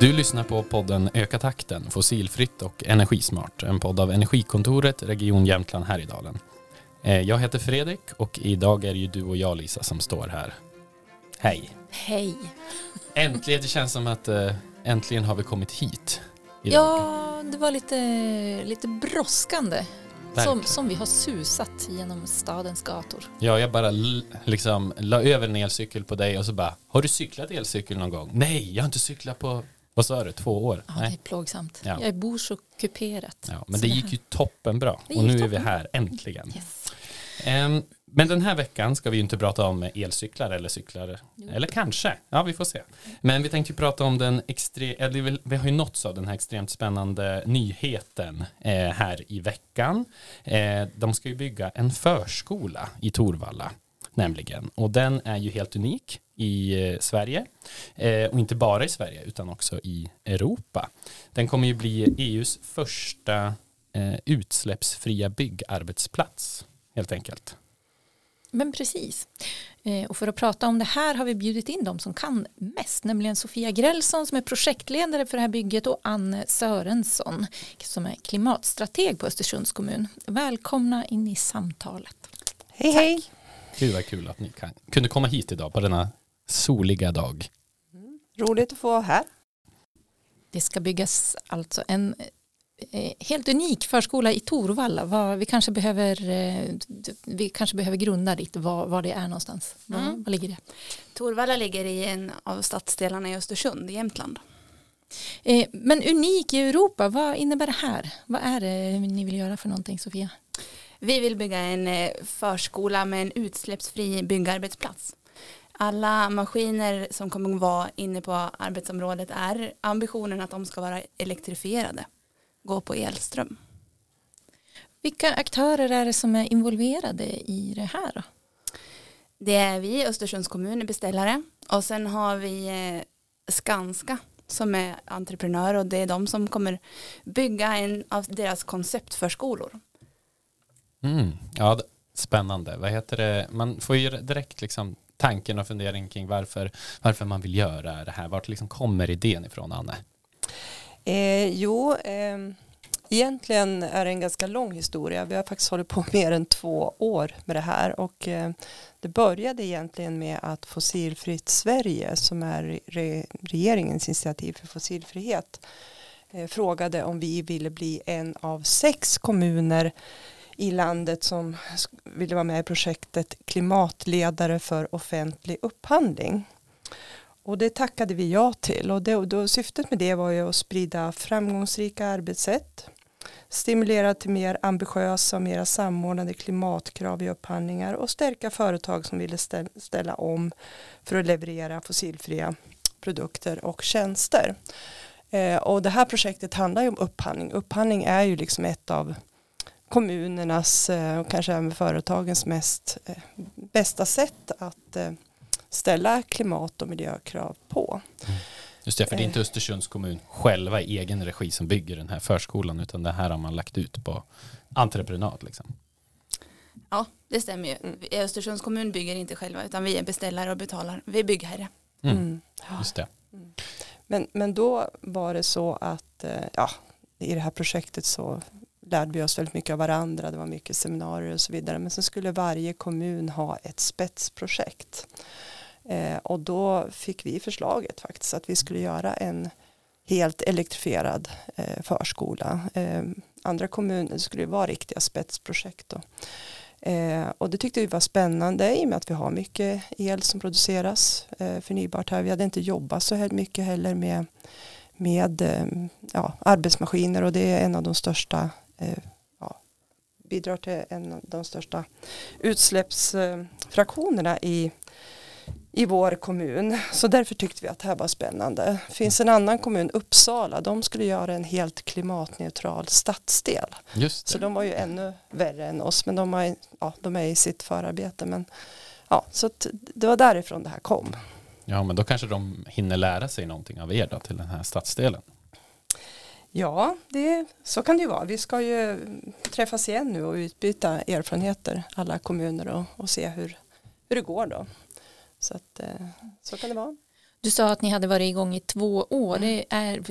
Du lyssnar på podden Öka takten, fossilfritt och energismart. En podd av Energikontoret, Region Jämtland Härjedalen. Eh, Jag heter Fredrik och idag är det ju du och jag Lisa som står här. Hej! Hej. Äntligen, det känns som att eh, äntligen har vi kommit hit. idag. Ja, det var lite, lite brådskande. Som, som vi har susat genom stadens gator. Ja, jag bara liksom la över en elcykel på dig och så bara, har du cyklat elcykel någon gång? Nej, jag har inte cyklat på, vad sa du, två år? Ja, det Nej. är plågsamt. Ja. Jag bor så kuperat. Ja, men det gick ju toppen bra Det och nu är vi här, äntligen. Yes. Ehm, men den här veckan ska vi ju inte prata om elcyklar eller cyklar, Jo. eller kanske, ja vi får se. Men vi tänkte ju prata om den extre- eller vi har ju nåtts av den här extremt spännande nyheten eh, här i veckan. Eh, de ska ju bygga en förskola i Torvalla nämligen och den är ju helt unik i eh, Sverige eh, och inte bara i Sverige utan också i Europa. Den kommer ju bli EUs första eh, utsläppsfria byggarbetsplats helt enkelt. Men precis. Och för att prata om det här har vi bjudit in de som kan mest, nämligen Sofia Grälsson som är projektledare för det här bygget och Anne Sörensson som är klimatstrateg på Östersunds kommun. Välkomna in i samtalet. Hej hej! Gud vad kul att ni kan, kunde komma hit idag på denna soliga dag. Roligt att få vara här. Det ska byggas alltså en eh, helt unik förskola i Torvalla. Vad, vi, kanske behöver, eh, vi kanske behöver grunda lite var, var det är någonstans. Var, Mm. var ligger det? Torvalla ligger i en av stadsdelarna i Östersund i Jämtland. Eh, men unik i Europa, vad innebär det här? Vad är det ni vill göra för någonting Sofia? Vi vill bygga en eh, förskola med en utsläppsfri byggarbetsplats. Alla maskiner som kommer att vara inne på arbetsområdet är ambitionen att de ska vara elektrifierade, gå på elström. Vilka aktörer är det som är involverade i det här? Då? Det är vi, Östersunds kommun, är beställare och sen har vi eh, Skanska som är entreprenör och det är de som kommer bygga en av deras konceptförskolor. Mm. Ja, det- spännande. Vad heter det? Man får ju direkt liksom tanken och fundering kring varför, varför man vill göra det här. Vart liksom kommer idén ifrån, Anne? Eh, jo, eh, egentligen är det en ganska lång historia. Vi har faktiskt hållit på mer än två år med det här och eh, det började egentligen med att Fossilfritt Sverige som är re regeringens initiativ för fossilfrihet eh, frågade om vi ville bli en av sex kommuner i landet som ville vara med i projektet klimatledare för offentlig upphandling. Och det tackade vi ja till och det, och då, syftet med det var ju att sprida framgångsrika arbetssätt, stimulera till mer ambitiösa och mer samordnade klimatkrav i upphandlingar och stärka företag som ville ställa, ställa om för att leverera fossilfria produkter och tjänster. Eh, och det här projektet handlar ju om upphandling. Upphandling är ju liksom ett av kommunernas eh, och kanske även företagens mest eh, bästa sätt att eh, ställa klimat och miljökrav på. Just det, för det är inte. Östersunds kommun själva i egen regi som bygger den här förskolan, utan det här har man lagt ut på entreprenad. Liksom. Ja, det stämmer ju. Mm. Östersunds kommun bygger inte själva utan vi är beställare och betalar. Vi är byggherre. Mm. Mm. Just det. Men, men då var det så att ja, i det här projektet så lärde vi oss väldigt mycket av varandra. Det var mycket seminarier och så vidare. Men sen skulle varje kommun ha ett spetsprojekt. Eh, och då fick vi förslaget faktiskt att vi skulle göra en helt elektrifierad eh, förskola. Eh, andra kommuner skulle vara riktiga spetsprojekt. Då. Eh, och det tyckte vi var spännande i och med att vi har mycket el som produceras eh, förnybart här. Vi hade inte jobbat så här mycket heller med, med eh, ja, arbetsmaskiner och det är en av de största ja, bidrar till en av de största utsläppsfraktionerna i, i vår kommun. Så därför tyckte vi att det här var spännande. Det finns en annan kommun, Uppsala, de skulle göra en helt klimatneutral stadsdel. Just Så de var ju ännu värre än oss, men de, har, ja, de är i sitt förarbete. Men, ja, så det var därifrån det här kom. Ja, men då kanske de hinner lära sig någonting av er då, till den här stadsdelen. Ja, det, så kan det ju vara. Vi ska ju träffas igen nu och utbyta erfarenheter, alla kommuner och, och se hur, hur det går då. Så, att, eh, så kan det vara. Du sa att ni hade varit igång i två år. Det är,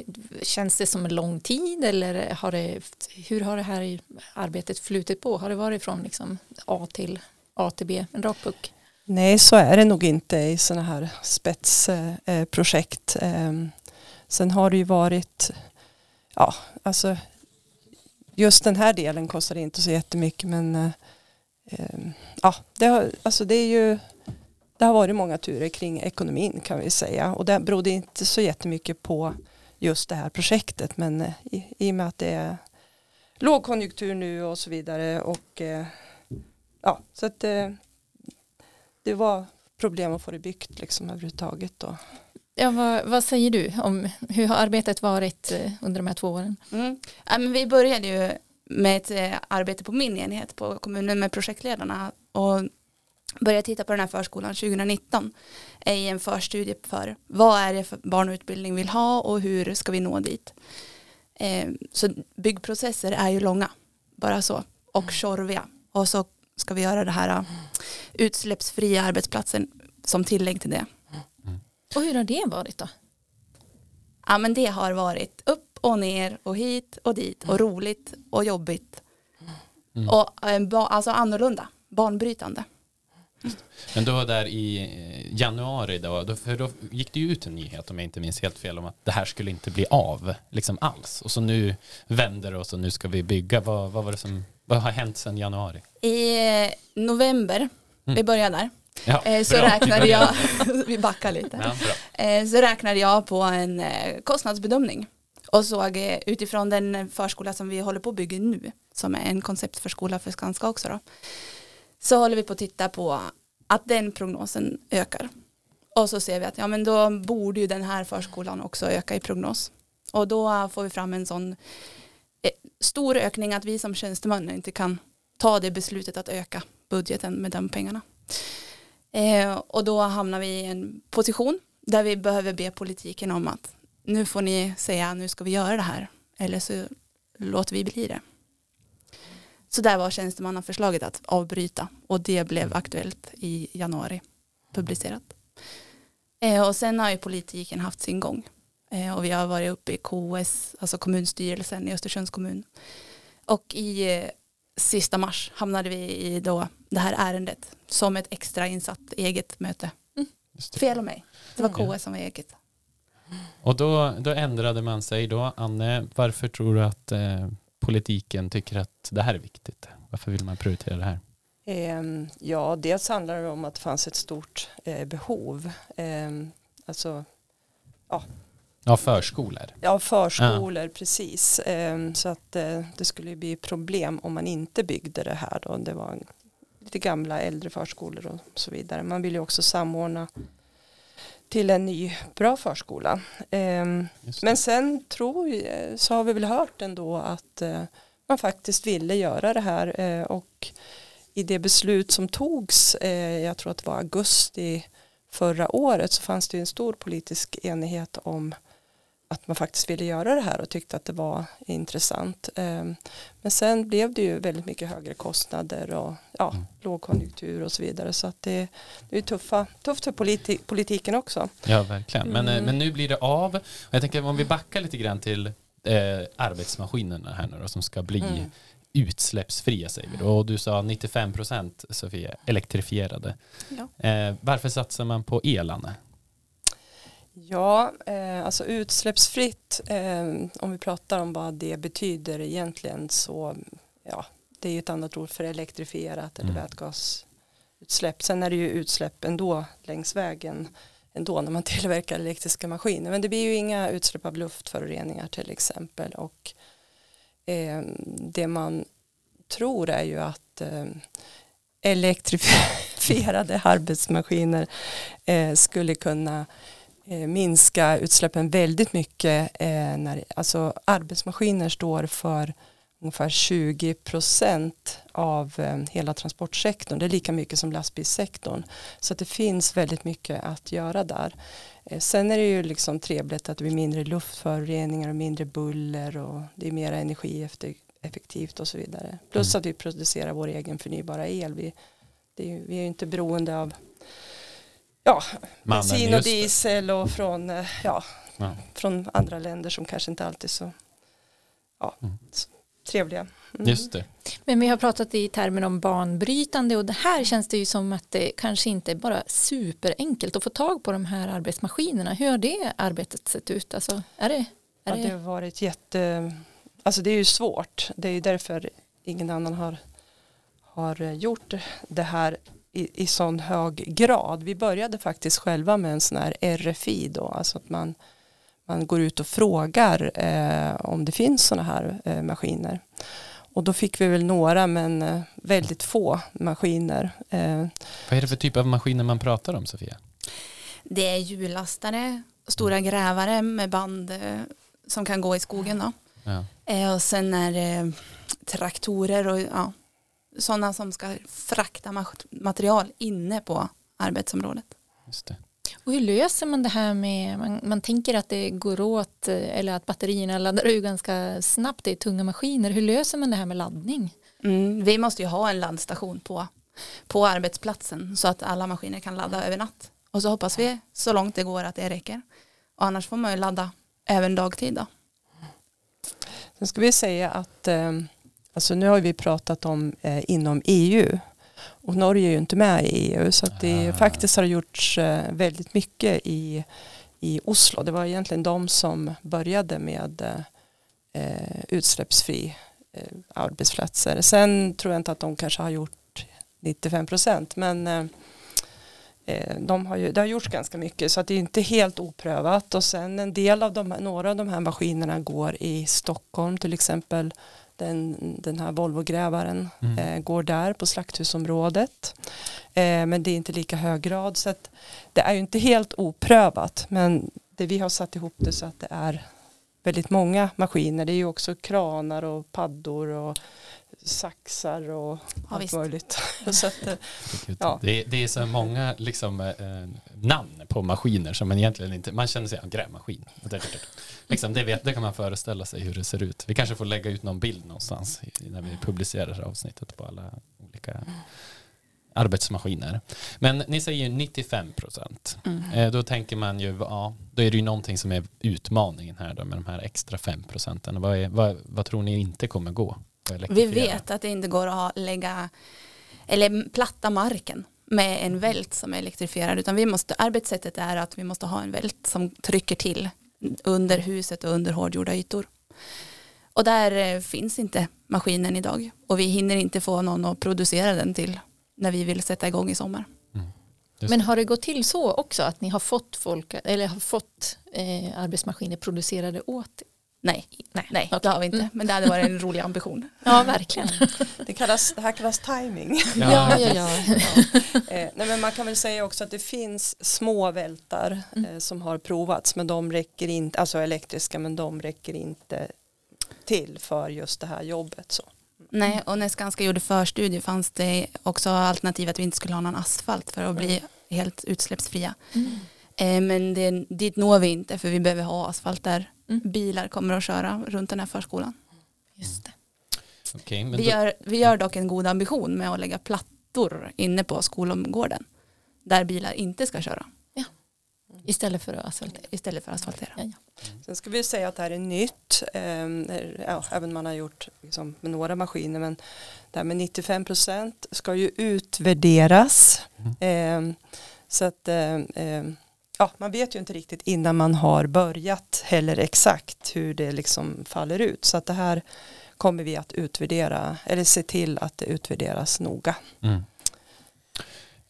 känns det som en lång tid eller har det, hur har det här arbetet flutit på? Har det varit från liksom A till A till B, en rak puck? Nej, så är det nog inte i sådana här spetsprojekt. Ehm, sen har det ju varit, ja, alltså just den här delen kostar inte så jättemycket men eh, ehm, ja, det, har, alltså det är ju det har varit många turer kring ekonomin kan vi säga och det berodde inte så jättemycket på just det här projektet men eh, i, i och med att det är lågkonjunktur nu och så vidare och eh, ja så att eh, det var problem att få det byggt liksom överhuvudtaget då. Ja, vad, vad, säger du om hur har arbetet varit eh, under de här två åren? Mm. Ja, men vi började ju med ett eh, arbete på min enhet på kommunen med projektledarna och började titta på den här förskolan 2019 i en förstudie för vad är det för barn och utbildning vill ha och hur ska vi nå dit. Eh, så byggprocesser är ju långa, bara så, och tjorviga. Och så ska vi göra det här utsläppsfria arbetsplatsen som tillägg till det. Och hur har det varit då? Ja men det har varit upp och ner och hit och dit och roligt och jobbigt. Mm. Och alltså annorlunda, banbrytande. Men då där i eh, januari då, då, för då gick det ju ut en nyhet om jag inte minns helt fel om att det här skulle inte bli av liksom alls. Och så nu vänder det och så nu ska vi bygga. Vad, vad var det som, vad har hänt sedan januari? I eh, november, mm. vi börjar där, Ja, eh, så bra. räknade jag, vi backar lite, ja, så räknade jag på en kostnadsbedömning och såg utifrån den förskola som vi håller på att bygga nu, som är en konceptförskola för Skanska också då, så håller vi på att titta på att den prognosen ökar. Och så ser vi att ja, men då borde ju den här förskolan också öka i prognos. Och då får vi fram en sån eh, stor ökning att vi som tjänstemän inte kan ta det beslutet att öka budgeten med de pengarna. Eh, och då hamnar vi i en position där vi behöver be politiken om att nu får ni säga nu ska vi göra det här eller så låter vi bli det. Så där var tjänstemannaförslaget att avbryta och det blev aktuellt i januari publicerat. Eh, och sen har ju politiken haft sin gång eh, och vi har varit uppe i KS, alltså kommunstyrelsen i Östersunds kommun. Och i eh, sista mars hamnade vi i då det här ärendet som ett extra insatt eget möte. Mm. Fel av mig, det var. KS som var eget. Och då, då ändrade man sig då. Anne, varför tror du att eh, politiken tycker att det här är viktigt? Varför vill man prioritera det här? Ehm, ja, dels handlar det om att det fanns ett stort eh, behov. Ehm, alltså, ja. Ja, förskolor. Ja, förskolor, ja. precis. Ehm, så att eh, det skulle bli problem om man inte byggde det här. Då. Det var lite gamla äldre förskolor och så vidare. Man vill ju också samordna till en ny bra förskola. Eh, men sen tror jag, så har vi väl hört ändå att eh, man faktiskt ville göra det här eh, och i det beslut som togs, eh, jag tror att det var augusti förra året så fanns det en stor politisk enighet om att man faktiskt ville göra det här och tyckte att det var intressant. Ehm, men sen blev det ju väldigt mycket högre kostnader och ja, mm. lågkonjunktur och så vidare. Så att det, det är tuffa, tufft för politi politiken också. Ja, verkligen. Men, eh, mm. men nu blir det av. Jag tänker om vi backar lite grann till eh, arbetsmaskinerna här nu då, som ska bli mm. utsläppsfria säger vi då. Och du sa 95 procent Sofia elektrifierade. Ja. Eh, varför satsar man på el Anne? Ja, eh, alltså utsläppsfritt, eh, om vi pratar om vad det betyder egentligen så, ja, det är ju ett annat ord för elektrifierat eller mm. vätgasutsläpp. Sen är det ju utsläpp ändå längs vägen ändå när man tillverkar elektriska maskiner. Men det blir ju inga utsläpp av luftföroreningar till exempel. Och eh, det man tror är ju att eh, elektrifierade arbetsmaskiner eh, skulle kunna minska utsläppen väldigt mycket. Eh, när, alltså arbetsmaskiner står för ungefär 20 procent av eh, hela transportsektorn. Det är lika mycket som lastbilssektorn. Så det finns väldigt mycket att göra där. Sen är det ju liksom trevligt att det blir mindre luftföroreningar och mindre buller och det är mer energieffektivt och så vidare. Plus mm. att vi producerar vår egen förnybara el. Vi, är, vi är inte beroende av ja, Mannen, bensin och diesel och från, eh, ja, Ja. från andra länder som kanske inte alltid är så ja, Mm. så trevliga. Mm. Just det. Men vi har pratat i termer om banbrytande och det här känns det ju som att det kanske inte är bara superenkelt att få tag på de här arbetsmaskinerna. Hur har det arbetet sett ut? Alltså, är det, är Ja, det det, har varit jätte, alltså det är ju svårt. Det är ju därför ingen annan har, har gjort det här i, i sån hög grad. Vi började faktiskt själva med en sån här RFI då, alltså att man, man går ut och frågar eh, om det finns såna här eh, maskiner. Och då fick vi väl några men eh, väldigt få maskiner. Eh, Vad är det för typ av maskiner man pratar om Sofia? Det är hjullastare, stora grävare med band eh, som kan gå i skogen. Då. Ja. Eh, Och sen är det traktorer och ja, sådana som ska frakta ma- material inne på arbetsområdet. Just det. och hur löser man det här med, man, man tänker att det går åt eh, eller att batterierna laddar ur ganska snabbt, det är tunga maskiner. Hur löser man det här med laddning? Mm, vi måste ju ha en laddstation på, på arbetsplatsen så att alla maskiner kan ladda över natt. Och så hoppas vi så långt det går att det räcker. Och annars får man ju ladda även dagtid då. Sen ska vi säga att eh, alltså nu har vi pratat om eh, inom EU och Norge är ju inte med i EU så att det Ah. faktiskt har gjorts eh, väldigt mycket i, i Oslo. Det var egentligen de som började med eh, utsläppsfri eh, arbetsplatser. Sen tror jag inte att de kanske har gjort 95 procent men eh, eh, de har ju, det har gjorts ganska mycket så att det är inte helt oprövat och sen en del av de här, några av de här maskinerna går i Stockholm till exempel den, den här Volvo-grävaren Mm. eh, går där på slakthusområdet. Eh, men det är inte lika hög grad så att det är ju inte helt oprövat. Men det vi har satt ihop det så att det är väldigt många maskiner. Det är ju också kranar och paddor och saxar och Ja, allt visst. möjligt så att, eh, Ja. Det, är, det är så många liksom, eh, namn på maskiner som man egentligen inte, man känner sig, ja, grävmaskin. Liksom, det, vet, det kan man föreställa sig hur det ser ut. Vi kanske får lägga ut någon bild någonstans när vi publicerar avsnittet på alla olika arbetsmaskiner. Men ni säger 95 procent. Mm. Eh, då tänker man ju, ja, då är det ju någonting som är utmaningen här då med de här extra 5 procenten. Vad, är- vad, vad tror ni inte kommer gå? Vi vet att det inte går att ha- lägga eller platta marken med en vält som är elektrifierad utan vi måste, arbetssättet är att vi måste ha en vält som trycker till under huset och under hårdgjorda ytor. Och där eh, finns inte maskinen idag och vi hinner inte få någon att producera den till när vi vill sätta igång i sommar. Just Men har det gått till så också att ni har fått folk eller har fått eh, arbetsmaskiner producerade åt? Nej, Nej, nej okej. det har vi inte. Mm. Men det hade varit en rolig ambition. Ja, verkligen. det, kallas, det här kallas timing. Ja, ja, ja. Eh, nej, men man kan väl säga också att det finns små vältar Mm. eh, som har provats men de räcker inte, alltså elektriska men de räcker inte till för just det här jobbet. Så. Nej, och när Skanska gjorde förstudie fanns det också alternativ att vi inte skulle ha någon asfalt för att bli helt utsläppsfria. Mm. Eh, Men det, dit når vi inte för vi behöver ha asfalt där Mm. Bilar kommer att köra runt den här förskolan. Just det. Men Vi då, gör, vi gör dock en god ambition med att lägga plattor inne på skolomgården där bilar inte ska köra Istället för att asfaltera. istället för att asfaltera. Ja, ja. Sen ska vi säga att det här är nytt, eh, ja, även man har gjort liksom, med några maskiner men det här med 95 procent ska ju utvärderas. Eh, så att eh, eh, ja, man vet ju inte riktigt innan man har börjat heller exakt hur det liksom faller ut. Så att det här kommer vi att utvärdera eller se till att det utvärderas noga. Mm.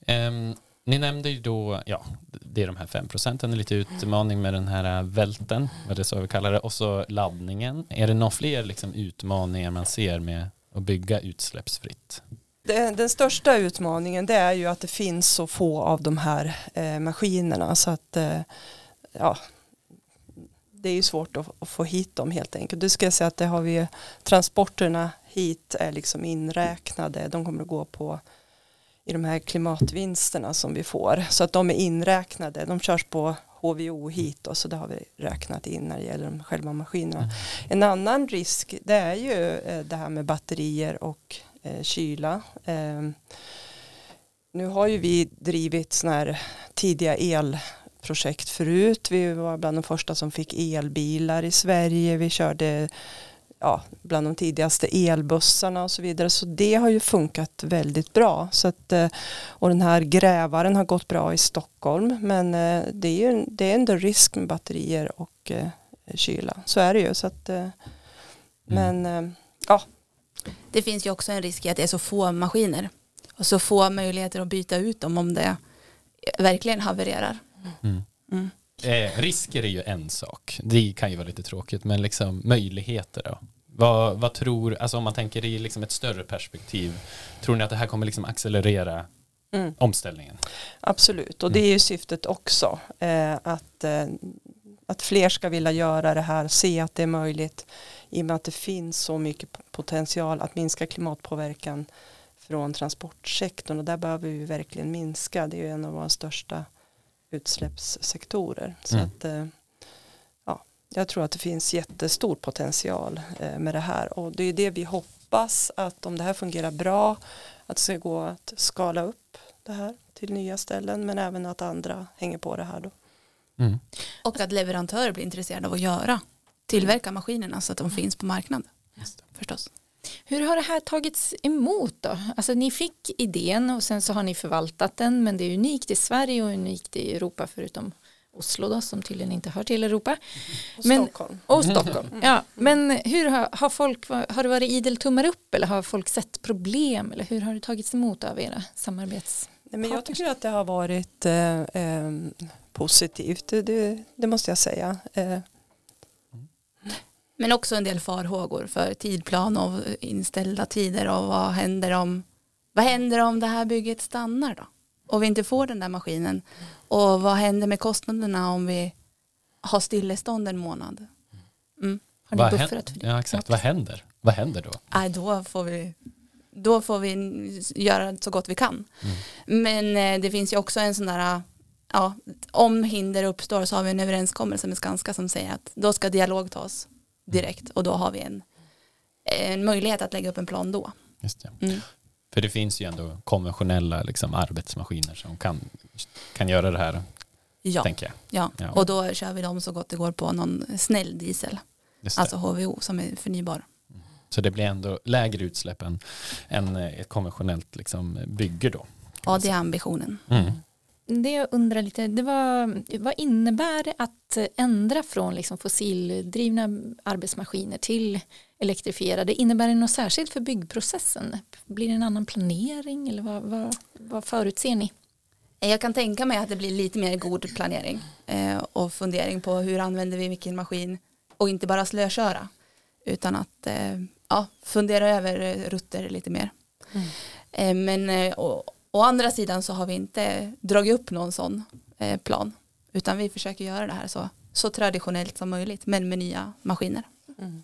Um, ni nämnde ju då, ja, det är de här 5 procenten, lite utmaning med den här välten, vad det är så vi kallar det, och så laddningen. Är det några fler liksom utmaningar man ser med att bygga utsläppsfritt? Den, den största utmaningen det är ju att det finns så få av de här eh, maskinerna så att eh, ja, det är ju svårt att, att få hit dem helt enkelt. Du ska jag säga att det har vi transporterna hit är liksom inräknade. De kommer att gå på i de här klimatvinsterna som vi får. Så att de är inräknade. De körs på HVO hit och så det har vi räknat in när det gäller de själva maskinerna. En annan risk det är ju eh, det här med batterier och eh, kyla. Eh, nu har ju vi drivit sådana här tidiga elprojekt förut. Vi var bland de första som fick elbilar i Sverige. Vi körde ja, bland de tidigaste elbussarna och så vidare. Så det har ju funkat väldigt bra. Så att, eh, och den här grävaren har gått bra i Stockholm. Men eh, det är ju det är ändå risk med batterier och eh, kyla. Så är det ju. Så att, men ja. Det finns ju också en risk i att det är så få maskiner. Och så få möjligheter att byta ut dem om det verkligen havererar. Mm. Mm. Eh, risker är ju en sak. Det kan ju vara lite tråkigt, men liksom möjligheter då? Vad, vad tror, alltså om man tänker i liksom ett större perspektiv, tror ni att det här kommer liksom accelerera mm. omställningen? Absolut, och det är ju syftet också, eh, att, eh, att fler ska vilja göra det här, se att det är möjligt, i och med att det finns så mycket potential att minska klimatpåverkan från transportsektorn och där behöver vi verkligen minska, det är ju en av våra största utsläppssektorer. Så mm. att, eh, ja, jag tror att det finns jättestor potential eh, med det här och det är det vi hoppas att om det här fungerar bra att det ska gå att skala upp det här till nya ställen men även att andra hänger på det här då. Mm. Och att leverantörer blir intresserade av att göra tillverka maskinerna så att de mm. finns på marknaden. Förstås. Hur har det här tagits emot då? Alltså ni fick idén och sen så har ni förvaltat den men det är unikt i Sverige och unikt i Europa förutom Oslo då som tydligen inte hör till Europa. Och men, Stockholm. Och Stockholm. Ja, men hur har, har folk, har det varit idel tummar upp eller har folk sett problem eller hur har det tagits emot av era samarbets Nej, men Jag tycker att det har varit eh, eh, positivt, det, det, det, måste jag säga. Eh, men också en del farhågor för tidplan och inställda tider och vad händer om vad händer om det här bygget stannar då? Och vi inte får den där maskinen. Och vad händer med kostnaderna om vi har stillestånd en månad? Mm. Har ni vad buffrat för det? Ja, exakt. Vad händer? Vad händer då? Nej, då får vi då får vi göra så gott vi kan. Mm. Men eh, det finns ju också en sån där ja, om hinder uppstår så har vi en överenskommelse med Skanska som säger att då ska dialog tas direkt och då har vi en, en möjlighet att lägga upp en plan då. Just det. Mm. För det finns ju ändå konventionella liksom, arbetsmaskiner som kan, kan göra det här. Ja. Tänker jag. Ja. ja, och då kör vi dem så gott det går på någon snäll diesel. Alltså HVO som är förnybar. Mm. Så det blir ändå lägre utsläpp än, än ett konventionellt liksom, bygge då? Ja, det är ambitionen. Mm det jag undrar lite, det var, vad innebär det att ändra från liksom fossildrivna arbetsmaskiner till elektrifierade? Innebär det något särskilt för byggprocessen? Blir det en annan planering eller vad, vad, vad förutser ni? Jag kan tänka mig att det blir lite mer god planering eh, och fundering på hur använder vi vilken maskin och inte bara slököra utan att eh, ja, fundera över rutter lite mer. Mm. Eh, men och, Å andra sidan så har vi inte dragit upp någon sån eh, plan utan vi försöker göra det här så, så traditionellt som möjligt men med nya maskiner. Mm.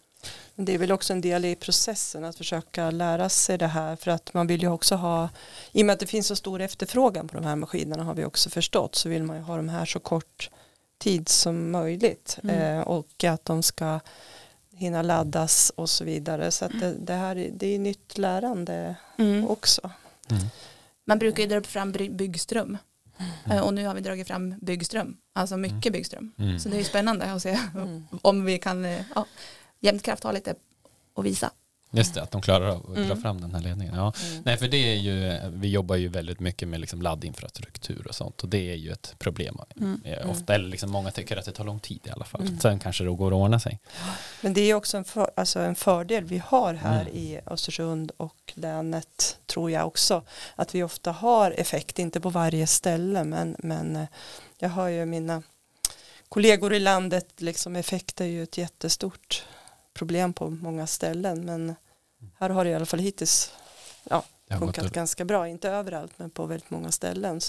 Det är väl också en del i processen att försöka lära sig det här för att man vill ju också ha i och med att det finns så stor efterfrågan på de här maskinerna har vi också förstått så vill man ju ha de här så kort tid som möjligt mm. eh, och att de ska hinna laddas och så vidare så att det, det här det är nytt lärande mm. också. Mm. Man brukar ju dra fram byggström. Mm. Och nu har vi dragit fram byggström, alltså mycket mm. byggström. Mm. Så det är spännande att se mm. om vi kan eh, ja, jämnt kraft ha lite och visa. Just det, att de klarar av att mm. dra fram den här ledningen. Ja. Mm. Nej, för det är ju, vi jobbar ju väldigt mycket med liksom laddinfrastruktur och sånt och det är ju ett problem. Mm. Eh, ofta, eller liksom många tycker att det tar lång tid i alla fall. Mm. Sen kanske det går att ordna sig. Men det är också en, för, alltså en fördel vi har här mm. i Östersund och länet tror jag också. Att vi ofta har effekt, inte på varje ställe men, men eh, jag har ju mina kollegor i landet, liksom effekt är ju ett jättestort problem på många ställen men här har det i alla fall hittills ja, funkat ganska bra, inte överallt men på väldigt många ställen.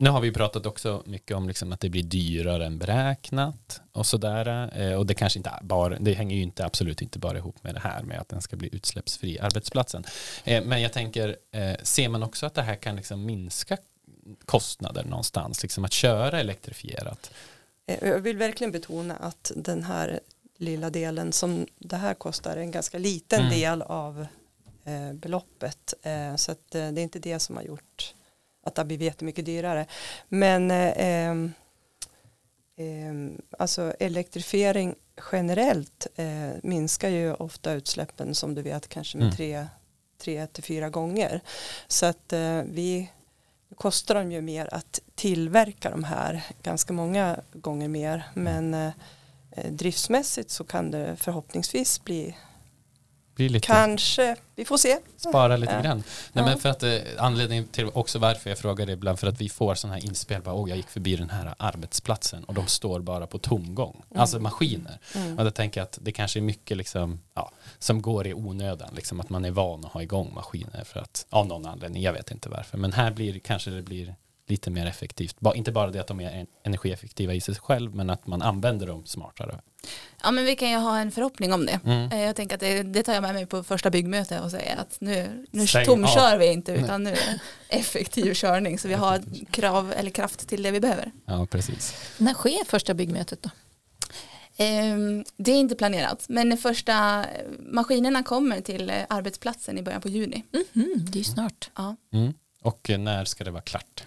Nu har vi pratat också mycket om liksom att det blir dyrare än beräknat och sådär. Eh, och det kanske inte bara, det hänger ju inte absolut inte bara ihop med det här med att den ska bli utsläppsfri arbetsplatsen. Eh, men jag tänker, eh, ser man också att det här kan liksom minska kostnader någonstans, liksom att köra elektrifierat? Jag vill verkligen betona att den här lilla delen som det här kostar en ganska liten mm. del av eh, beloppet. Eh, så att, eh, det är inte det som har gjort att det har blivit jättemycket dyrare. Men eh, ehm, ehm, alltså elektrifiering generellt eh, minskar ju ofta utsläppen som du vet kanske med Mm. tre, tre till fyra gånger. Så att eh, vi kostar de ju mer att tillverka de här ganska många gånger mer men eh, eh, driftsmässigt så kan det förhoppningsvis bli lite kanske, vi får se. spara lite Ja. grann. Nej, men för att eh, anledningen till också varför jag frågar det ibland för att vi får sådana här inspel bara, oh, jag gick förbi den här arbetsplatsen och de står bara på tomgång, alltså maskiner. Mm. Och då tänker jag att det kanske är mycket liksom, ja, som går i onödan, liksom att man är van att ha igång maskiner för att, av någon anledning, jag vet inte varför, men här blir kanske det blir lite mer effektivt. Inte bara det att de är en- energieffektiva i sig själv, men att man använder dem smartare. Ja men vi kan ju ha en förhoppning om det. Mm. Eh, Jag tänker att det, det tar jag med mig på första byggmöte och säger att nu, nu Stäng tomkör vi inte utan nu är det effektiv körning så vi har krav eller kraft till det vi behöver. Ja, precis. När sker första byggmötet då? Ehm, Det är inte planerat men första maskinerna kommer till eh, arbetsplatsen i början på juni. Mhm, det är ju snart. Ja. Mm. Och när ska det vara klart?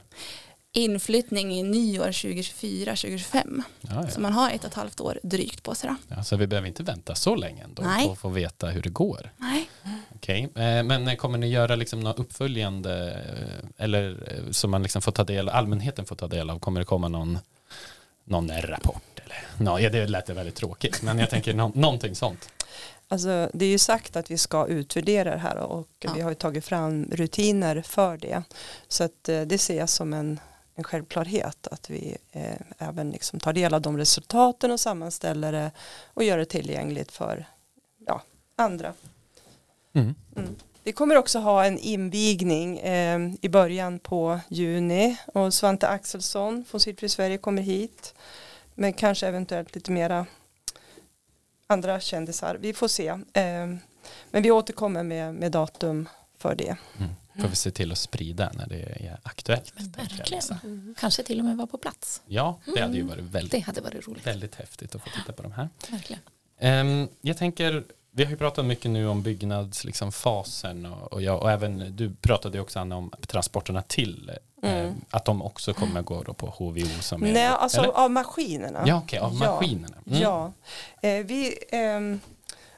Inflyttning i nyår 2024-2025 Ja, ja. så man har ett och ett halvt år drygt på sig då. Ja, så vi behöver inte vänta så länge ändå Nej. på att få veta hur det går. Nej. Okej, eh, men kommer ni göra liksom något uppföljande eh, eller eh, som man liksom får ta del allmänheten får ta del av? Kommer det komma någon, någon rapport? Eller? No, ja, det lät väldigt tråkigt, men jag tänker nå- någonting sånt. Alltså, det är ju sagt att vi ska utvärdera det här och Ja. vi har ju tagit fram rutiner för det. Så att eh, det ser jag som en, en självklarhet att vi eh, även liksom tar del av de resultaten och sammanställer det och gör det tillgängligt för ja, andra. Mm. Mm. Vi kommer också ha en invigning eh, i början på juni och Svante Axelsson från Fossilfri Sverige kommer hit. Men kanske eventuellt lite mera andra kändisar. Vi får se. Eh, men vi återkommer med, med datum för det. Mm. Får vi se till att sprida när det är aktuellt. Men verkligen. Lisa. Kanske till och med vara på plats. Ja, det hade ju Mm. varit Det väldigt, hade varit roligt. väldigt häftigt att få titta på de här. Verkligen. Ehm, jag tänker, vi har ju pratat mycket nu om byggnadsfasen liksom, fasen och, och, jag, och även du pratade också Anna om transporterna till, eh, Mm. att de också kommer gå då på HVO som är, Nej, alltså eller? av maskinerna. Ja, okej, av Ja. maskinerna. Mm. Ja, eh, vi, ehm,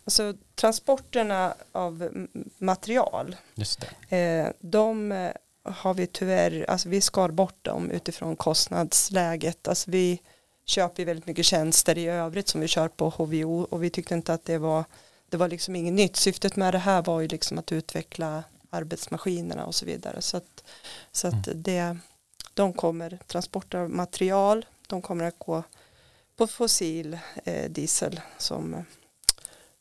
alltså transporterna av material, Just det. eh, de eh, har vi tyvärr, alltså vi skar bort dem utifrån kostnadsläget. Alltså vi köper väldigt mycket tjänster i övrigt som vi kör på HVO och vi tyckte inte att det var, det var liksom inget nytt. Syftet med det här var ju liksom att utveckla arbetsmaskinerna och så vidare. Så att, så att det, de kommer, transporter av material, de kommer att gå på fossil eh, diesel som,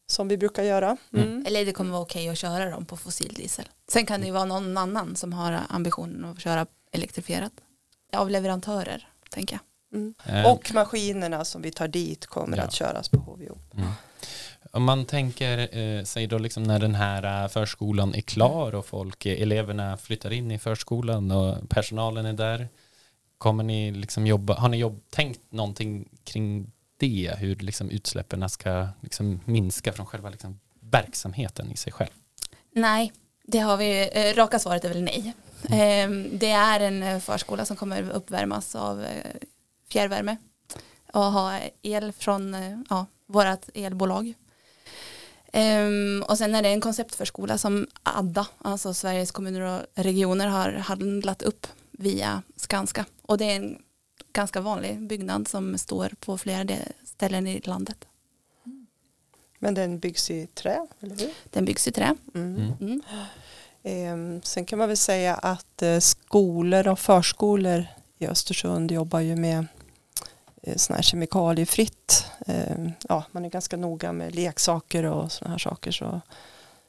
som vi brukar göra. Mm. Eller det kommer vara okej att köra dem på fossildiesel. Sen kan det ju vara någon annan som har ambitionen att köra elektrifierat. Av leverantörer, tänker jag. Mm. Eh, Och maskinerna som vi tar dit kommer Ja. att köras på HVO. Mm. Om man tänker eh, sig då liksom när den här eh, förskolan är klar och folk, eh, eleverna flyttar in i förskolan och personalen är där. Kommer ni liksom jobba, har ni jobb, tänkt någonting kring det? Hur liksom utsläppen ska liksom minska från själva liksom verksamheten i sig själv? Nej, det har vi, eh, raka svaret är väl nej. Eh, det är en förskola som kommer uppvärmas av fjärrvärme och ha el från ja, vårt elbolag. Ehm, och sen är det en konceptförskola som ADDA, alltså Sveriges kommuner och regioner har handlat upp via Skanska. Och det är en ganska vanlig byggnad som står på flera ställen i landet. Men den byggs i trä, eller hur? Den byggs i trä. Mm. Mm. Ehm, sen kan man väl säga att eh, skolor och förskolor i Östersund jobbar ju med sån här kemikaliefritt. Ehm, ja, man är ganska noga med leksaker och såna här saker. Så.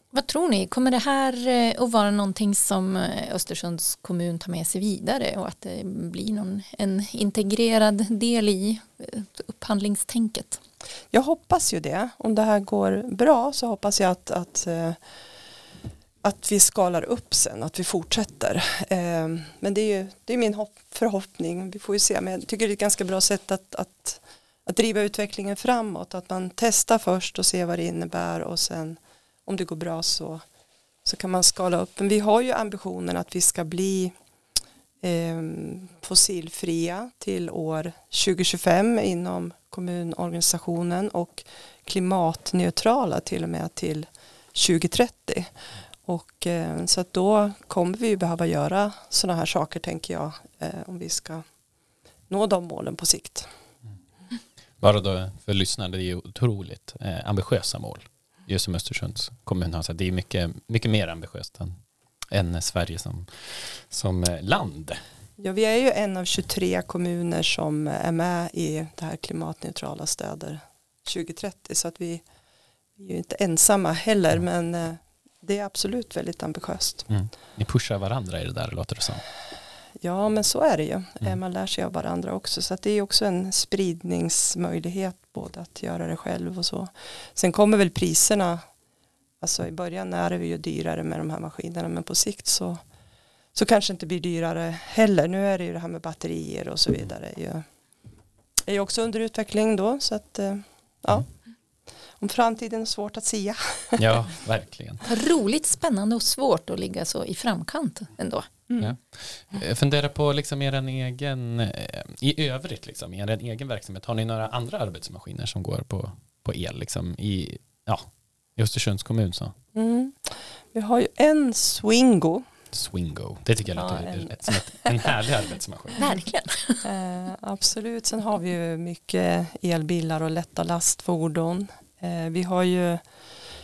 Vad tror ni, kommer det här eh, att vara någonting som eh, Östersunds kommun tar med sig vidare och att det blir någon, en integrerad del i eh, upphandlingstänket? Jag hoppas ju det. Om det här går bra så hoppas jag att, att, eh, att vi skalar upp sen, att vi fortsätter. Eh, Men det är ju det är min hopp, förhoppning, vi får ju se. Men jag tycker det är ett ganska bra sätt att, att, att driva utvecklingen framåt. Att man testar först och ser vad det innebär och sen om det går bra så, så kan man skala upp. Men vi har ju ambitionen att vi ska bli eh, fossilfria till år 2025 inom kommunorganisationen och klimatneutrala till och med till 2030. Och, eh, så att då kommer vi behöva göra sådana här saker tänker jag eh, om vi ska nå de målen på sikt. Bara då för lyssnare, det är ju otroligt eh, ambitiösa mål. Just som Östersunds kommun har sagt, det är mycket, mycket mer ambitiöst än, än Sverige som, som eh, land. Ja, vi är ju en av 23 kommuner som är med i det här klimatneutrala städer 2030 så att vi, är ju inte ensamma heller men eh, det är absolut väldigt ambitiöst. Mm. Ni pushar varandra i det där låter det som. Ja men så är det ju. Mm. Man lär sig av varandra också så det är också en spridningsmöjlighet både att göra det själv och så. Sen kommer väl priserna, alltså i början är det ju dyrare med de här maskinerna men på sikt så, så kanske inte blir dyrare heller. Nu är det ju det här med batterier och så vidare. Det är ju, är ju också under utveckling då så att eh, ja. Mm. Om framtiden är svårt att sia. Ja, verkligen. Roligt, spännande och svårt att ligga så i framkant ändå. Ja. Jag funderar på liksom er egen, eh, i övrigt, liksom, i er egen verksamhet, har ni några andra arbetsmaskiner som går på, på el liksom, i, ja, i Östersunds kommun? Så? Mm. Vi har ju en Swingo Swingo, det tycker jag Ja, låter en- ett- som ett, en härlig arbetsmaskin. Verkligen. Eh, absolut, sen har vi ju mycket elbilar och lätta lastfordon. Eh, vi har ju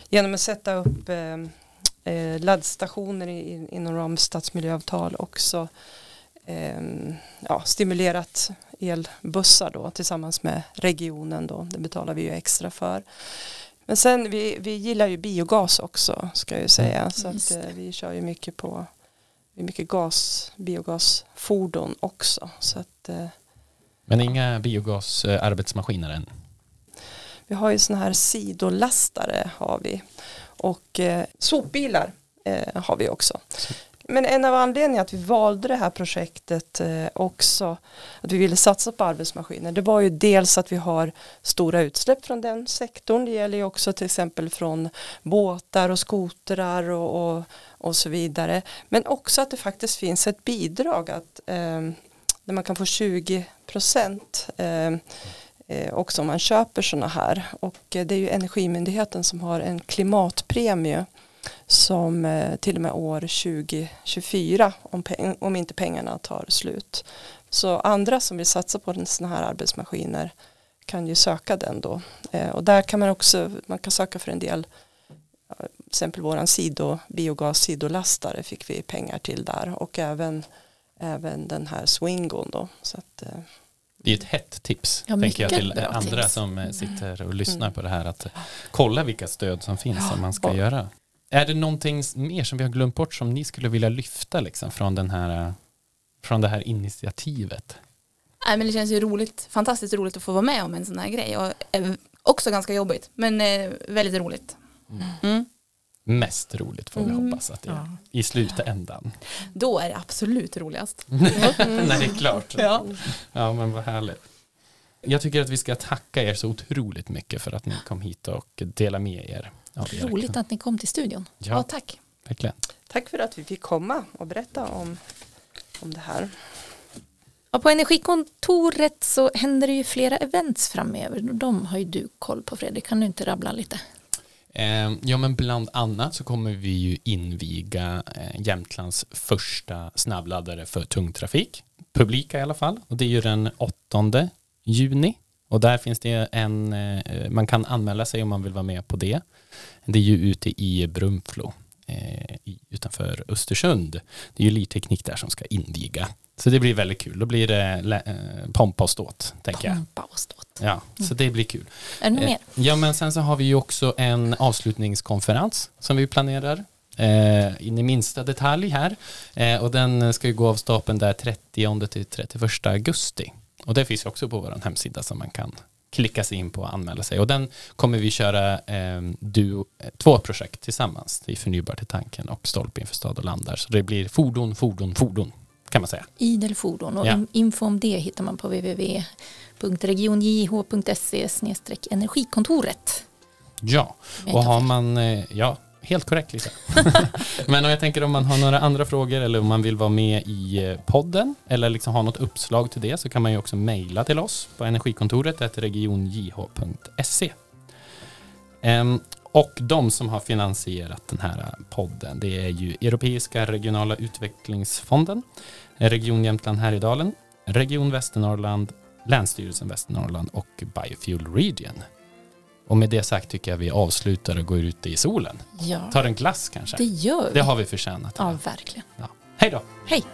genom att sätta upp eh, eh, laddstationer i, inom ram stadsmiljöavtal också ja, stimulerat elbussar då tillsammans med regionen då. Det betalar vi ju extra för. Men sen vi, vi gillar ju biogas också ska jag ju säga. Så Just att, vi kör ju mycket på mycket gas, biogasfordon också. Så att, Men inga biogasarbetsmaskiner än vi har ju sådana här sidolastare har vi. Och eh, sopbilar eh, har vi också. Men en av anledningarna att vi valde det här projektet eh, också, att vi ville satsa på arbetsmaskiner, det var ju dels att vi har stora utsläpp från den sektorn. Det gäller ju också till exempel från båtar och skotrar och, och, och så vidare. Men också att det faktiskt finns ett bidrag att eh, där man kan få 20 procent eh, Eh, också om man köper sådana här. Och eh, det är ju Energimyndigheten som har en klimatpremie som eh, till och med år 2024 om, om inte pengarna tar slut. Så andra som vill satsa på sådana här arbetsmaskiner kan ju söka den då. Eh, och där kan man också, man kan söka för en del, eh, till exempel våran sido, biogas sidolastare fick vi pengar till där och även, även den här Swingon då. Så att, eh, det är ett hett tips, Ja, tänker jag till andra tips. som eh, sitter och lyssnar Mm. på det här, att kolla vilka stöd som finns som man ska Ja. göra. Är det någonting mer som vi har glömt bort som ni skulle vilja lyfta liksom, från, den här, eh, från det här initiativet? Nej, men det känns ju roligt, fantastiskt roligt att få vara med om en sån här grej och eh, också ganska jobbigt men eh, väldigt roligt. Mm. Mest roligt får vi Mm. hoppas att det är i slutändan. Då är det absolut roligast. När det är klart. Ja. Ja, men vad härligt. Jag tycker att vi ska tacka er så otroligt mycket för att ni kom hit och delade med er. er. Roligt att ni kom till studion. Ja, Ja, tack. verkligen. tack för att vi fick komma och berätta om, om det här. Och på Energikontoret så händer det ju flera events framöver. De har ju du koll på Fredrik. Kan du inte rabbla lite? Ehm, ja, men bland annat så kommer vi ju inviga eh, Jämtlands första snabbladdare för tung trafik. Publika i alla fall. Och det är ju den 8 juni. Och där finns det en, eh, man kan anmäla sig om man vill vara med på det. Det är ju ute i Brunflo utanför Östersund. Det är ju Lirteknik där som ska inviga. Så det blir väldigt kul. Då blir det eh, pompa och ståt, tänker jag. Pompa och ståt. Ja, så det blir kul. Är det något Eh, mer? Ja, men sen så har vi ju också en avslutningskonferens som vi planerar eh, in i minsta detalj här. Eh, och den ska ju gå av stapeln där 30 till 31 augusti. Och det finns ju också på vår hemsida som man kan klicka sig in på och anmäla sig. Och den kommer vi köra eh, du, två projekt tillsammans. Är förnybart till tanken och stolpe inför stad och land där. Så det blir fordon, fordon, fordon kan man säga. Idel fordon och Ja. in- info om det hittar man på www.regionjh.se energikontoret. Ja, och har man, eh, ja, helt korrekt Lisa. Men om jag tänker om man har några andra frågor eller om man vill vara med i eh, podden eller liksom ha något uppslag till det så kan man ju också mejla till oss på energikontoret regionjh.se. Ehm, och de som har finansierat den här podden det är ju Europeiska regionala utvecklingsfonden, Region Jämtland Härjedalen, Region Västernorrland, Länsstyrelsen Västernorrland och Biofuel Region. Och med det sagt tycker jag vi avslutar och går ut i solen. Ja, Tar en glass kanske. det gör vi. Det har vi förtjänat. Ja, verkligen. Ja. Hej då! Hej!